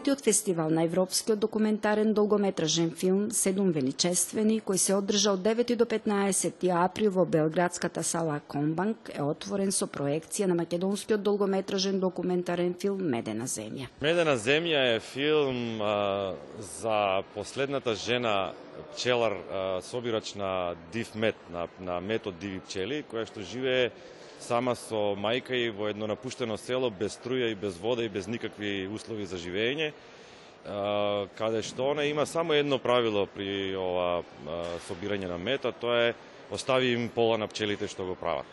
Петиот фестивал на Европскиот документарен долгометражен филм Седум величествени, кој се одржа од 9 до 15 април во Белградската сала Комбанк, е отворен со проекција на македонскиот долгометражен документарен филм Медена земја. Медена земја е филм а, за последната жена пчелар собирач на див мед, на, на мед од диви пчели, која што живее сама со мајка и во едно напуштено село без струја и без вода и без никакви услови за живење каде што она има само едно правило при ова собирање на мета, тоа е остави им пола на пчелите што го прават.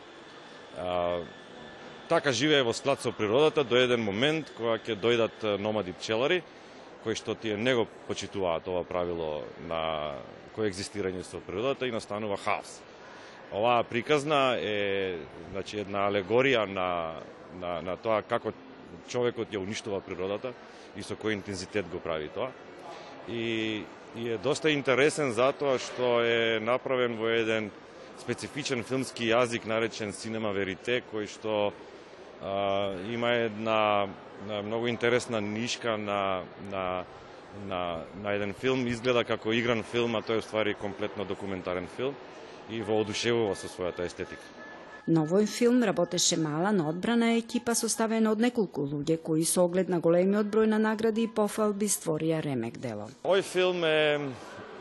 Така живее во склад со природата до еден момент кога ќе дојдат номади пчелари, кои што тие не го почитуваат ова правило на коегзистирање со природата и настанува хаос. Оваа приказна е значи, една алегорија на, на, на тоа како човекот ја уништува природата и со кој интензитет го прави тоа. И, и е доста интересен затоа што е направен во еден специфичен филмски јазик наречен Синема Верите, кој што има една многу интересна нишка на, на, на, на еден филм. Изгледа како игран филм, а тој е ствари комплетно документарен филм и воодушевува со својата естетика. На овој филм работеше мала, но одбрана екипа составена од неколку луѓе кои со оглед на големиот број на награди и пофалби створија ремек дело. Овој филм е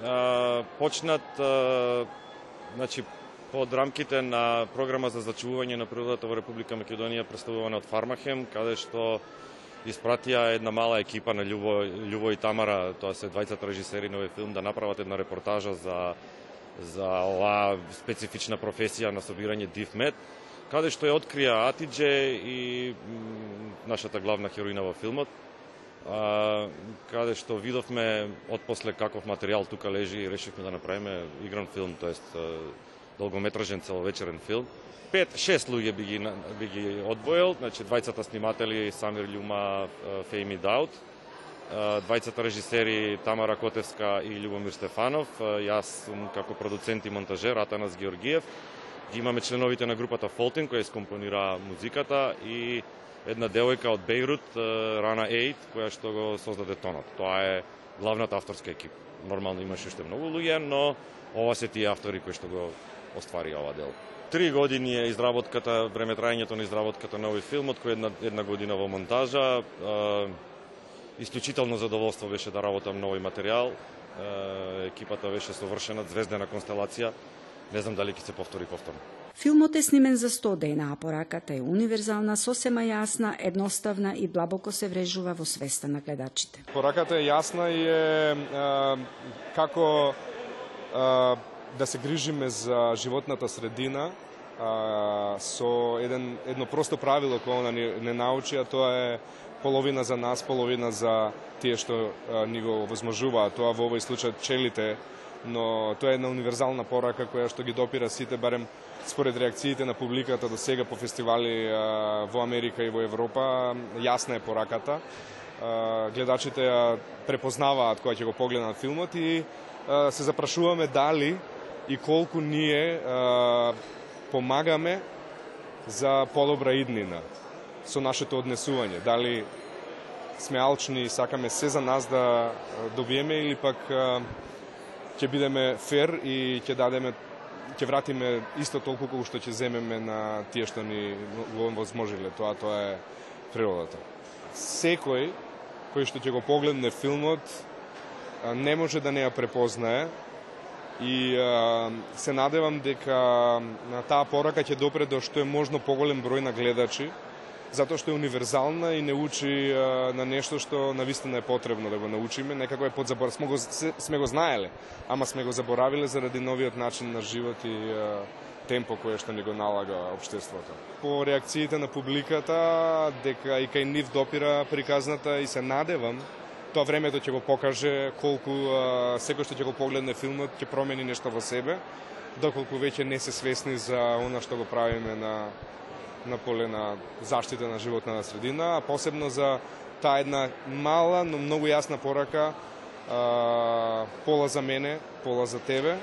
а, почнат а, значи под рамките на програма за зачувување на природата во Република Македонија представувана од Фармахем, каде што испратија една мала екипа на Љубо, Љубо и Тамара, тоа се двајцата режисери на овој филм, да направат една репортажа за за ова специфична професија на собирање дивмет, каде што ја открија Атидже и нашата главна хероина во филмот, а, каде што видовме од после каков материјал тука лежи и решивме да направиме игран филм, тоест долгометражен целовечерен филм. Пет, шест луѓе би ги, би ги одвоил, значи двајцата сниматели Самир Љума, Фейми Даут, двајцата режисери Тамара Котевска и Љубомир Стефанов, јас сум како продуцент и монтажер Атанас Георгиев. Ги имаме членовите на групата Фолтин која искомпонира музиката и една девојка од Бейрут, Рана Ейт, која што го создаде тонот. Тоа е главната авторска екипа. Нормално имаше уште многу луѓе, но ова се тие автори кои што го оствари ова дел. Три години е изработката, време трајањето на изработката на овој филмот, кој една, една година во монтажа. Исклучително задоволство беше да работам на овој материјал. Екипата беше совршена, звездена констелација. Не знам дали ќе се повтори повторно. Филмот е снимен за 100 дена, а пораката е универзална, сосема јасна, едноставна и длабоко се врежува во свеста на гледачите. Пораката е јасна и е, е како е, да се грижиме за животната средина, а, со еден, едно просто правило кое она не, не научи, а тоа е половина за нас, половина за тие што а, ни го возможуваат. Тоа во овој случај пчелите, но тоа е една универзална порака која што ги допира сите, барем според реакциите на публиката до сега по фестивали а, во Америка и во Европа, јасна е пораката. А, гледачите ја препознаваат кога ќе го погледнат филмот и а, се запрашуваме дали и колку ние а, помагаме за подобра иднина со нашето однесување. Дали сме алчни и сакаме се за нас да добиеме или пак ќе бидеме фер и ќе дадеме ќе вратиме исто толку колку што ќе земеме на тие што ни го возможиле. Тоа тоа е природата. Секој кој што ќе го погледне филмот не може да не ја препознае и а, се надевам дека на таа порака ќе допре до што е можно поголем број на гледачи затоа што е универзална и не учи а, на нешто што навистина е потребно да го научиме, некако е подзабор... Сме го, сме го знаеле, ама сме го заборавиле заради новиот начин на живот и а, темпо кое што ни го налага општеството. По реакциите на публиката, дека и кај нив допира приказната и се надевам тоа времето ќе го покаже колку а, секој што ќе го погледне филмот ќе промени нешто во себе, доколку веќе не се свесни за она што го правиме на на поле на заштита на животната средина, а посебно за таа една мала, но многу јасна порака а, пола за мене, пола за тебе,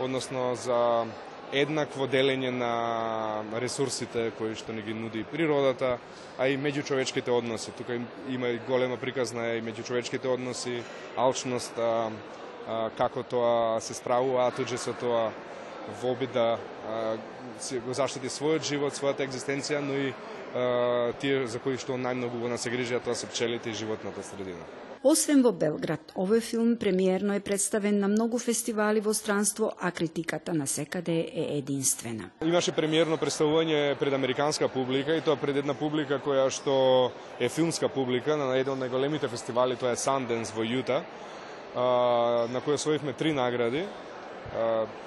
односно за еднакво делење на ресурсите кои што ни ги нуди природата, а и меѓучовечките односи. Тука има и голема приказна и меѓучовечките односи, алчност, а, а, како тоа се справува, а туѓе со тоа во обид да го заштити својот живот, својата екзистенција, но и а, тие за кои што најмногу го се тоа се пчелите и животната средина. Освен во Белград, овој филм премиерно е представен на многу фестивали во странство, а критиката на секаде е единствена. Имаше премиерно представување пред американска публика и тоа пред една публика која што е филмска публика на еден од најголемите фестивали, тоа е Sundance во Јута, на која освоивме три награди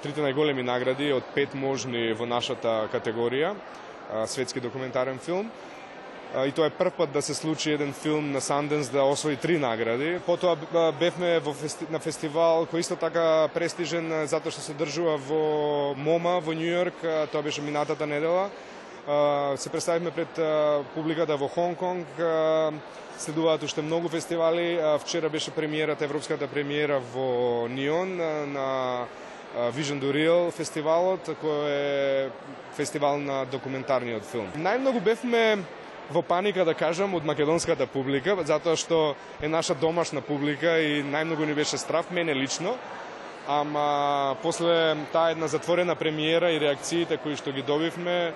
трите најголеми награди од пет можни во нашата категорија, светски документарен филм. И тоа е прв пат да се случи еден филм на Санденс да освои три награди. Потоа бевме во фести... на фестивал кој исто така престижен затоа што се држува во МОМА во Нью Йорк, тоа беше минатата недела. Се представивме пред публиката во Хонг Конг, следуваат уште многу фестивали. Вчера беше премиерата, европската премиера во Нион на Vision to Real фестивалот, кој е фестивал на документарниот филм. Најмногу бевме во паника да кажам од македонската публика, затоа што е наша домашна публика и најмногу ни беше страв мене лично. Ама после таа една затворена премиера и реакциите кои што ги добивме,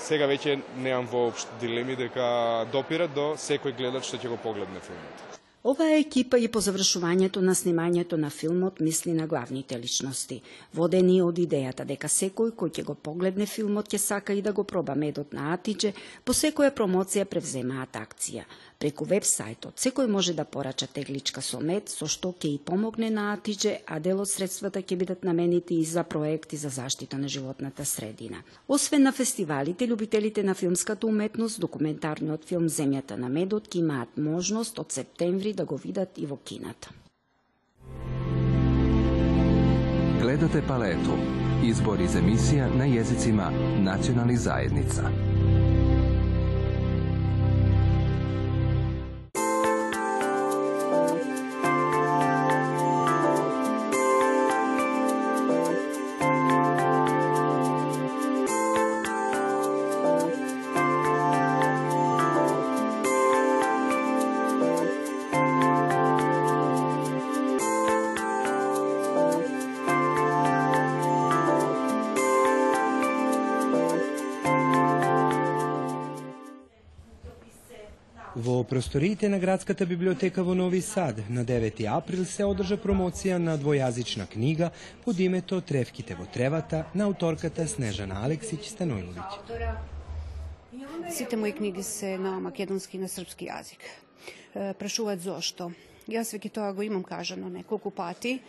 сега веќе немам воопшто дилеми дека допира до секој гледач што ќе го погледне филмот. Оваа екипа и по завршувањето на снимањето на филмот мисли на главните личности, водени од идејата дека секој кој ќе го погледне филмот ќе сака и да го проба медот на Атиџе, по секоја промоција превземаат акција. Преку вебсајтот секој може да порача тегличка со мед, со што ќе и помогне на Атиџе, а дел од средствата ќе бидат наменети и за проекти за заштита на животната средина. Освен на фестивалите, љубителите на филмската уметност, документарниот филм Земјата на медот ќе имаат можност од септември да го видат и во кината. Гледате палету. Избор из емисија на језицима национални заедница. Во просториите на градската библиотека во Нови Сад на 9 април се одржа промоција на двојазична книга под името Тревките во тревата на авторката Снежана Алексиќ Станојловиќ. Сите мои книги се на македонски и на српски јазик. Прашуваат зошто. Јас веќе тоа го имам кажано неколку пати.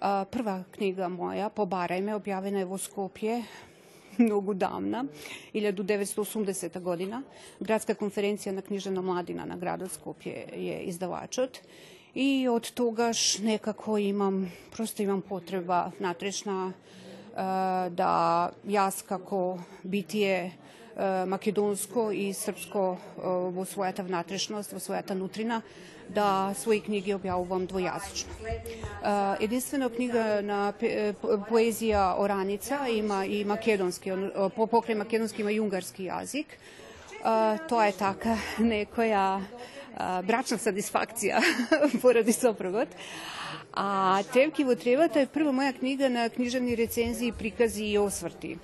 Прва книга моја, Побарај ме, објавена е во Скопје mnogo davna, 1980. godina. Gradska konferencija na književna mladina na gradu Skopje je izdavačot. I od toga nekako imam, prosto imam potreba natrešna eh, da jaz kako bitije македонско и српско во својата внатрешност, во својата нутрина, да своји книги објавувам двојазично. Единствена книга на поезија Ораница има и македонски, покрај македонски има и унгарски јазик. Тоа е така некоја брачна сатисфакција поради сопругот. A Trevkivo trevata je prva moja knjiga na književni recenziji prikazi i osvrti.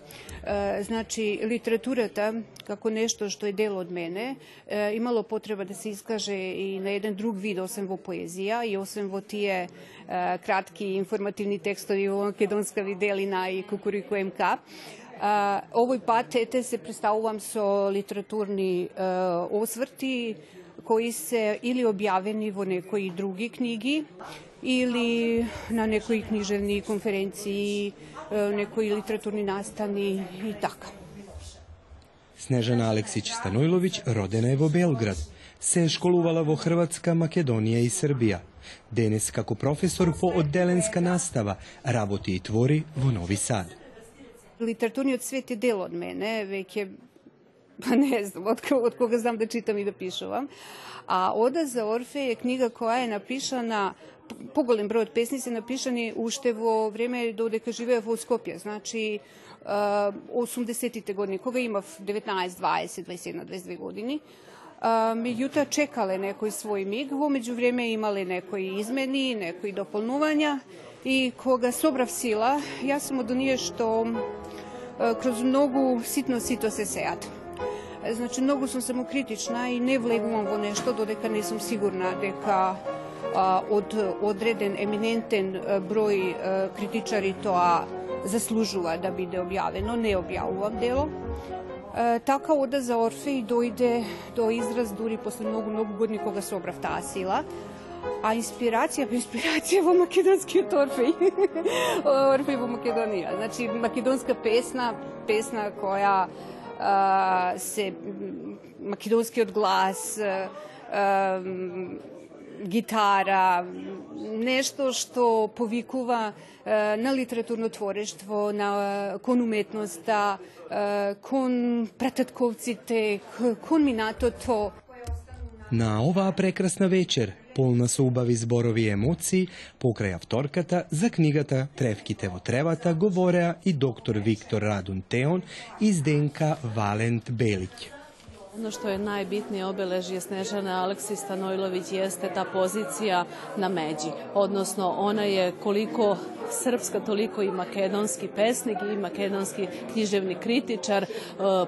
E, znači, literaturata, kako nešto što je delo od mene, e, imalo potreba da se iskaže i na jedan drug vid osim poezija i osim tije e, kratki informativni tekstovi u Makedonska videlina i Kukuriku MK. Ovoj patete se predstavljam so literaturni osvrti, кои се или објавени во некои други книги или на некои книжевни конференции, некои литературни настани и така. Снежана Алексиќ Станојловиќ родена е во Белград. Се школувала во Хрватска, Македонија и Србија. Денес како професор по одделенска настава работи и твори во Нови Сад. Литературниот свет е дел од мене, веќе Pa ne znam, od, od koga znam da čitam i da pišovam. A Oda za Orfe je knjiga koja je napišana pogolim broj od pesnice napišani uštevo vrijeme dodeka žive u Skopje, znači uh, 80. godine, koga ima 19, 20, 21, 22 godini. Međutim, čekale nekoj svoj mig, u međuvrijeme imali nekoj izmeni, nekoj dopolnuvanja i koga sobrav sila, ja sam od što uh, kroz mnogu sitno sito se sejat. Значи, многу сум самокритична и не влегувам во нешто додека не сум сигурна дека од одреден еминентен број критичари тоа заслужува да биде објавено, не објавувам дело. Така ода за Орфеј дојде до израз дури после многу, многу години кога собрав таа сила. А инспирација, инспирација во македонскиот Орфеј. Орфеј во Македонија. Значи, македонска песна, песна која а, се македонскиот глас, а, гитара, нешто што повикува на литературно творештво, на кон уметноста, кон прататковците, кон минатото. На оваа прекрасна вечер, полна со убави зборови и емоции, покрај авторката за книгата Тревките во тревата говореа и доктор Виктор Радун Теон и Зденка Валент Белиќ. Ono što je najbitnije obeležje Snežane Aleksi Stanojlović jeste ta pozicija na međi, odnosno ona je koliko srpska, toliko i makedonski pesnik i makedonski književni kritičar, e,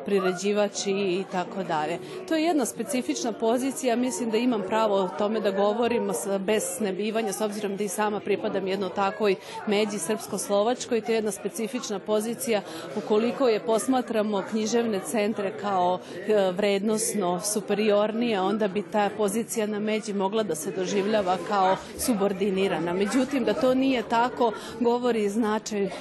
priređivač i tako dalje. To je jedna specifična pozicija, mislim da imam pravo o tome da govorim bez snebivanja, s obzirom da i sama pripadam jednoj takoj međi srpsko-slovačkoj, to je jedna specifična pozicija ukoliko je posmatramo književne centre kao e, vrednosno superiornije, onda bi ta pozicija na međi mogla da se doživljava kao subordinirana. Međutim, da to nije tako, govori značaj e,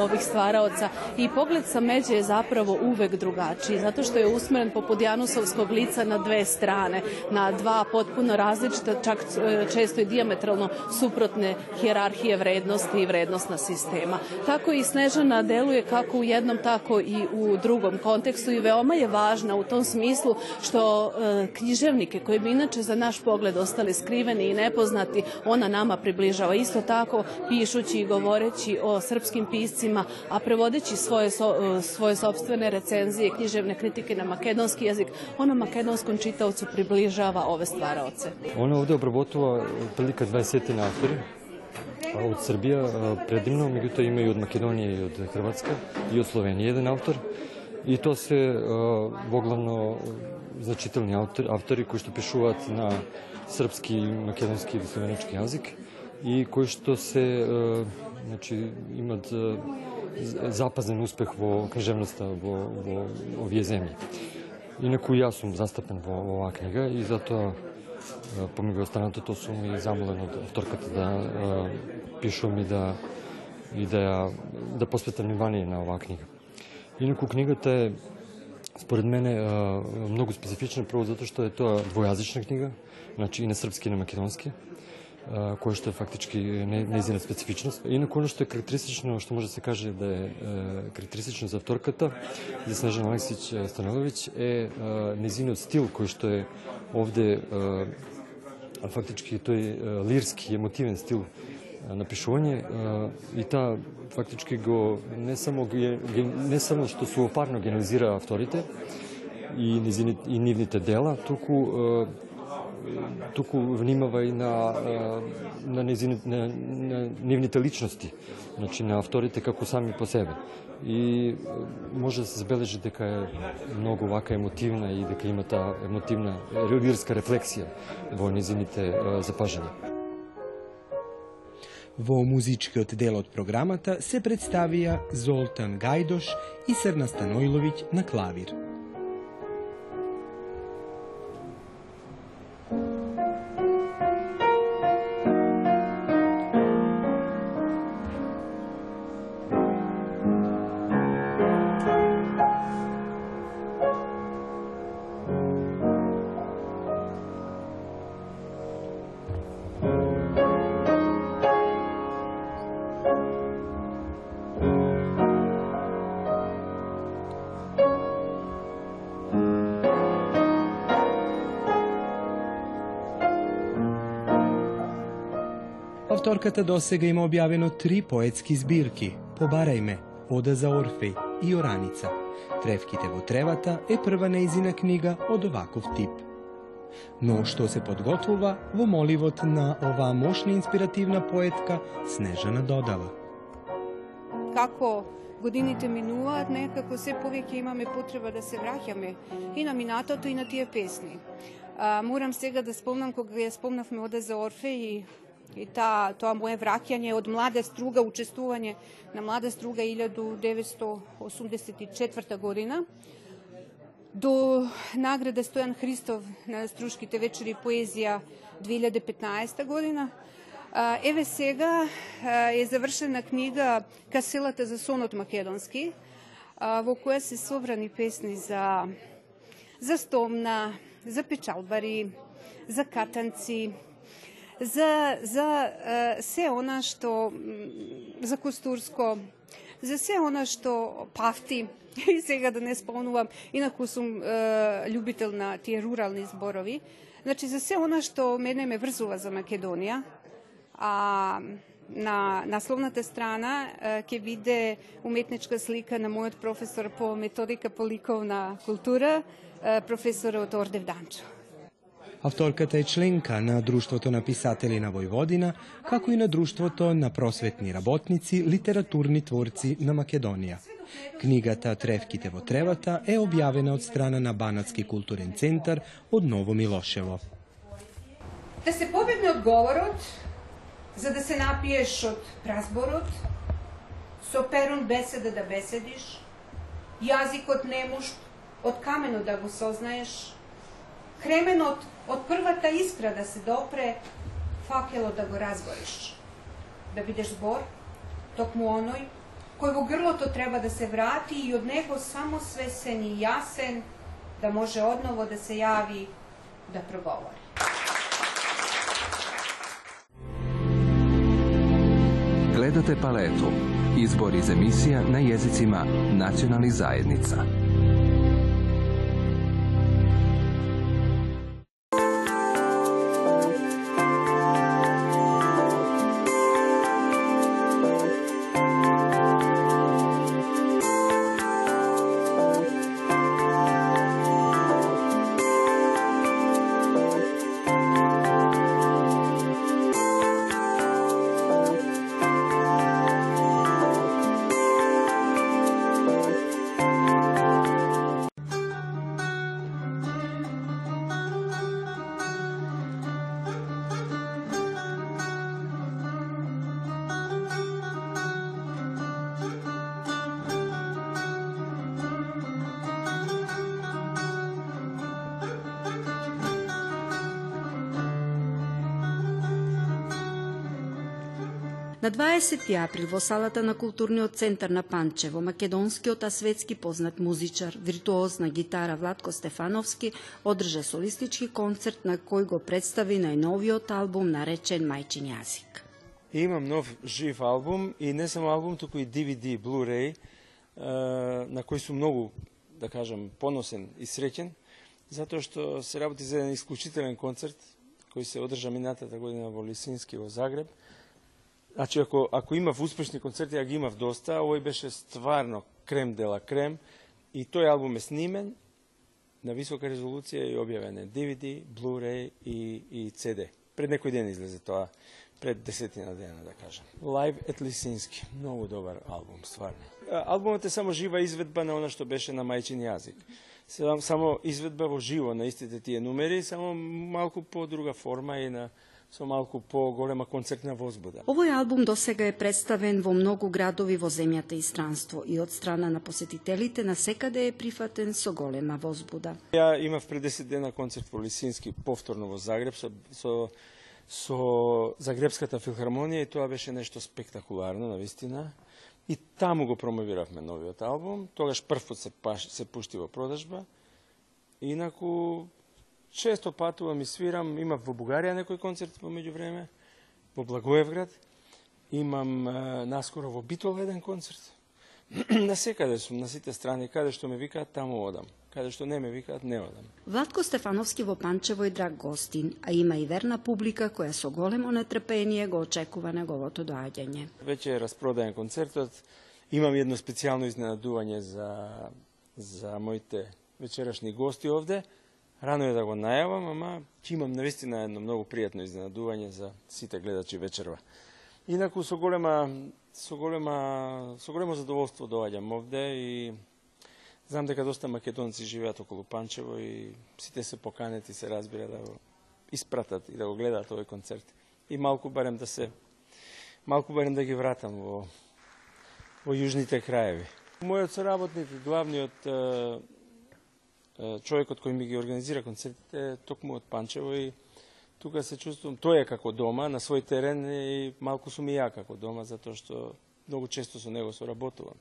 ovih stvaraoca i pogled sa međe je zapravo uvek drugačiji, zato što je usmeren poput Janusovskog lica na dve strane, na dva potpuno različita, čak e, često i diametralno suprotne hjerarhije vrednosti i vrednostna sistema. Tako i Snežana deluje kako u jednom, tako i u drugom kontekstu i veoma je važna u tom smislu što e, književnike koji bi inače za naš pogled ostali skriveni i nepoznati, ona nama približava. Isto tako pišući i govoreći o srpskim piscima, a prevodeći svoje, e, svoje sobstvene recenzije, književne kritike na makedonski jezik, ona makedonskom čitavcu približava ove stvaraoce. Ona ovdje obrabotuva prilika 20. autori, pa od Srbija e, predivno, međutim imaju i od Makedonije i od Hrvatske i od Slovenije jedan autor. И тоа се во главно значителни автори, автори кои што пишуваат на српски, македонски и словенички јазик и кои што се значи имат запазен успех во книжевноста во, во овие земји. Инаку јас сум застапен во, во оваа книга и затоа помеѓу останатото сум и замолен од авторката да пишувам и да и да да посветам внимание на оваа книга. Инаку книгата е според мене многу специфична прво затоа што е тоа двојазична книга, значи и на српски и на македонски која што е фактички неизина специфичност. Инаку оно што е карактеристично, што може да се каже да е карактеристично за авторката, за Снежана Алексич Станиловиќ, е незиниот стил кој што е овде фактички тој лирски, емотивен стил напишување и таа фактички го не само не само што суопарно генерализира авторите и низините и нивните дела, туку туку внимава и на, на, незини, на, на нивните личности, значи на авторите како сами по себе. И може да се забележи дека е многу вака емотивна и дека има таа емотивна лирска рефлексија во незините запажања. Во музичкиот дел од програмата се представија Золтан Гајдош и Серна Станојловиќ на клавир. Авторката досега има објавено три поетски збирки Побарај ме, Ода за Орфеј и Ораница. Тревките во тревата е прва неизина книга од оваков тип. Но што се подготвува во моливот на оваа мощна инспиративна поетка Снежана Додава. Како годините минуваат, некако се повеќе имаме потреба да се враќаме и на минатото и на тие песни. А, морам сега да спомнам кога ја спомнавме Ода за Орфе и и та, тоа мое враќање од млада струга, учествување на млада струга 1984 година до награда Стојан Христов на Струшките вечери поезија 2015 година. Еве сега е завршена книга Каселата за сонот македонски, во која се собрани песни за за стомна, за печалбари, за катанци, за, за се она што за Костурско, за се она што пафти, и сега да не спомнувам, инаку сум е, љубител на тие рурални зборови, значи за се она што мене ме врзува за Македонија, а на насловната страна ќе биде уметничка слика на мојот професор по методика по ликовна култура, професорот Ордев Данчо. Авторката е членка на Друштвото на писатели на Војводина, како и на Друштвото на просветни работници, литературни творци на Македонија. Книгата Тревките во тревата е објавена од страна на Банатски културен центар од Ново Милошево. Да се побегне од говорот, за да се напиеш од празборот, со перун беседа да беседиш, јазикот немуш од камено да го сознаеш, кременот Od prva ta iskra da se dopre fakelo da go razboriš, da bideš zbor, dok mu onoj koji u grlo to treba da se vrati i od nego samo svesen i jasen da može odnovo da se javi da progovori. Gledate paletu. Izbor iz emisija na jezicima nacionalnih zajednica. На 20 април во салата на културниот центар на Панчево, македонскиот а светски познат музичар, виртуоз на гитара Владко Стефановски одржа солистички концерт на кој го представи најновиот албум наречен Мајчин јазик. Имам нов жив албум и не само албум, туку и DVD, Blu-ray, на кој сум многу, да кажам, поносен и среќен, затоа што се работи за еден исклучителен концерт кој се одржа минатата година во Лисински во Загреб – Значи, ако, ако имав успешни концерти, ја ги имав доста, овој беше стварно крем дела крем и тој албум е снимен на висока резолуција и објавен е DVD, Blu-ray и, и CD. Пред некој ден излезе тоа, пред десетина дена, да кажам. Live at Лисински, многу добар албум, стварно. Албумот е само жива изведба на она што беше на мајчин јазик. Само изведба во живо на истите тие numери, само малку по друга форма и на со малку поголема концертна возбуда. Овој албум досега е представен во многу градови во земјата и странство и од страна на посетителите на секаде е прифатен со голема возбуда. Ја имав пред 10 дена концерт во Лисински, повторно во Загреб, со, со, со Загребската филхармонија и тоа беше нешто спектакуларно, на вистина. И таму го промовиравме новиот албум, тогаш првпот се, се пушти во продажба. Инаку Често патувам и свирам, имав во Бугарија некој концерт во меѓувреме, во Благоевград, имам е, наскоро во Битол еден концерт. на секаде сум, на сите страни, каде што ме викаат, таму одам. Каде што не ме викаат, не одам. Владко Стефановски во Панчево е драг гостин, а има и верна публика која со големо нетрпение го очекува неговото доаѓање. Веќе е распродаен концертот. Имам едно специјално изненадување за, за моите вечерашни гости овде. Рано е да го најавам, ама ќе имам навистина едно многу пријатно изненадување за сите гледачи вечерва. Инаку со голема со голема со големо задоволство доаѓам овде и знам дека доста македонци живеат околу Панчево и сите се поканети се разбира да го испратат и да го гледаат овој концерт. И малку барем да се малку барем да ги вратам во во јужните краеви. Мојот соработник, главниот човекот кој ми ги организира концертите токму од Панчево и тука се чувствувам, тој е како дома на свој терен и малку сум и ја како дома, затоа што многу често со него соработувам.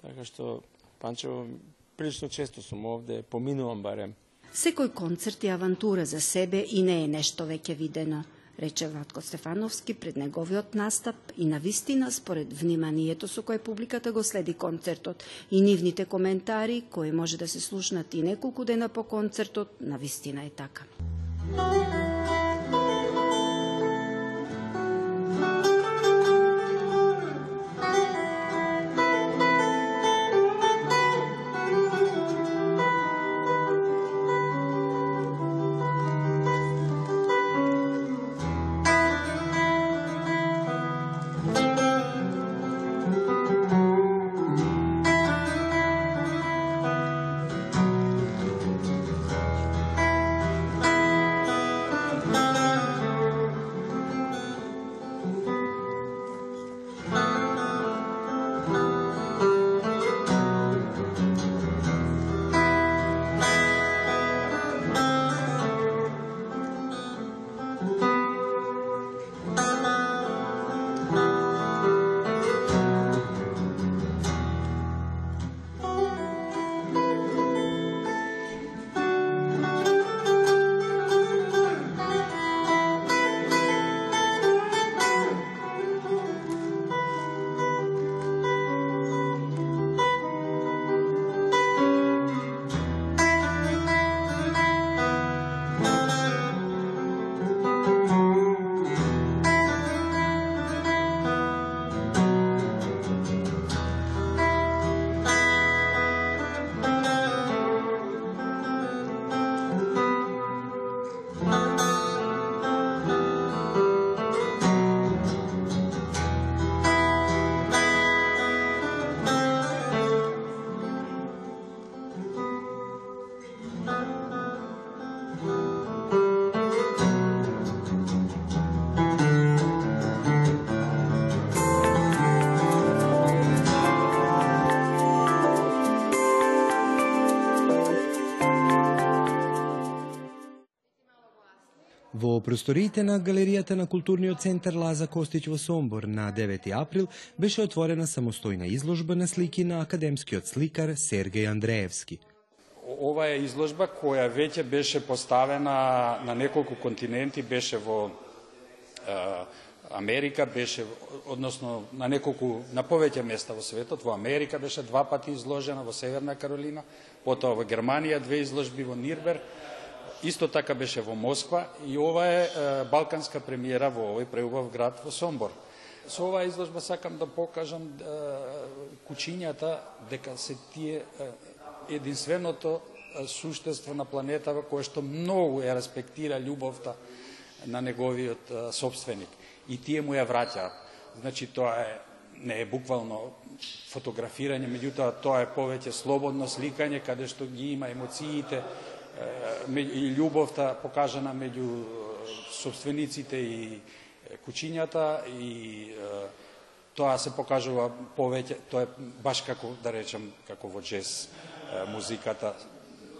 Така што Панчево прилично често сум овде, поминувам барем. Секој концерт е авантура за себе и не е нешто веќе видено рече Ватко Стефановски пред неговиот настап и на вистина според вниманието со кое публиката го следи концертот и нивните коментари кои може да се слушнат и неколку дена по концертот, на вистина е така. Музика просториите на галеријата на културниот центар Лаза Костич во Сомбор на 9 април беше отворена самостојна изложба на слики на академскиот сликар Сергеј Андреевски. Ова е изложба која веќе беше поставена на неколку континенти, беше во Америка беше, односно на неколку, на повеќе места во светот, во Америка беше два пати изложена, во Северна Каролина, потоа во Германија две изложби во Нирбер, исто така беше во Москва и ова е, балканска премиера во овој преубав град во Сомбор. Со оваа изложба сакам да покажам кучињата дека се тие единственото суштество на планетава кое што многу ја респектира љубовта на неговиот собственик и тие му ја враќаат. Значи тоа е не е буквално фотографирање, меѓутоа тоа е повеќе слободно сликање каде што ги има емоциите, и љубовта покажана меѓу собствениците и кучињата и тоа се покажува повеќе, тоа е баш како да речем како во джез музиката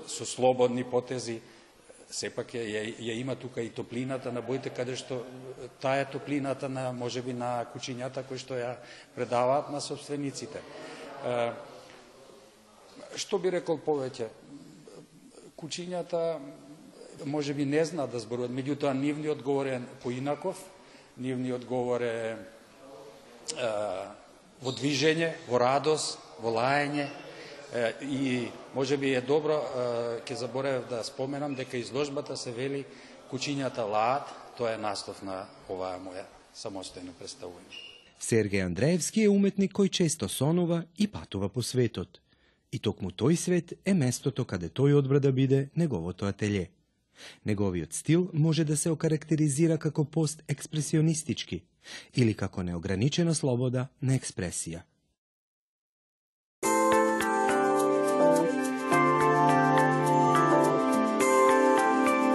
со слободни потези сепак ја, ја, ја има тука и топлината на боите каде што таа е топлината на можеби на кучињата кои што ја предаваат на собствениците. Што би рекол повеќе? Кучињата може би не знаат да зборуваат, меѓутоа нивниот говор е поинаков, нивниот говор е во движење, во радост, во лајање и може би е добро ќе заборев да споменам дека изложбата се вели Кучињата лаат, тоа е настав на оваа моја самостојно представување. Сергеј Андреевски е уметник кој често сонува и патува по светот. И токму тој свет е местото каде тој одбра да биде неговото ателје. Неговиот стил може да се окарактеризира како пост експресионистички или како неограничена слобода на експресија.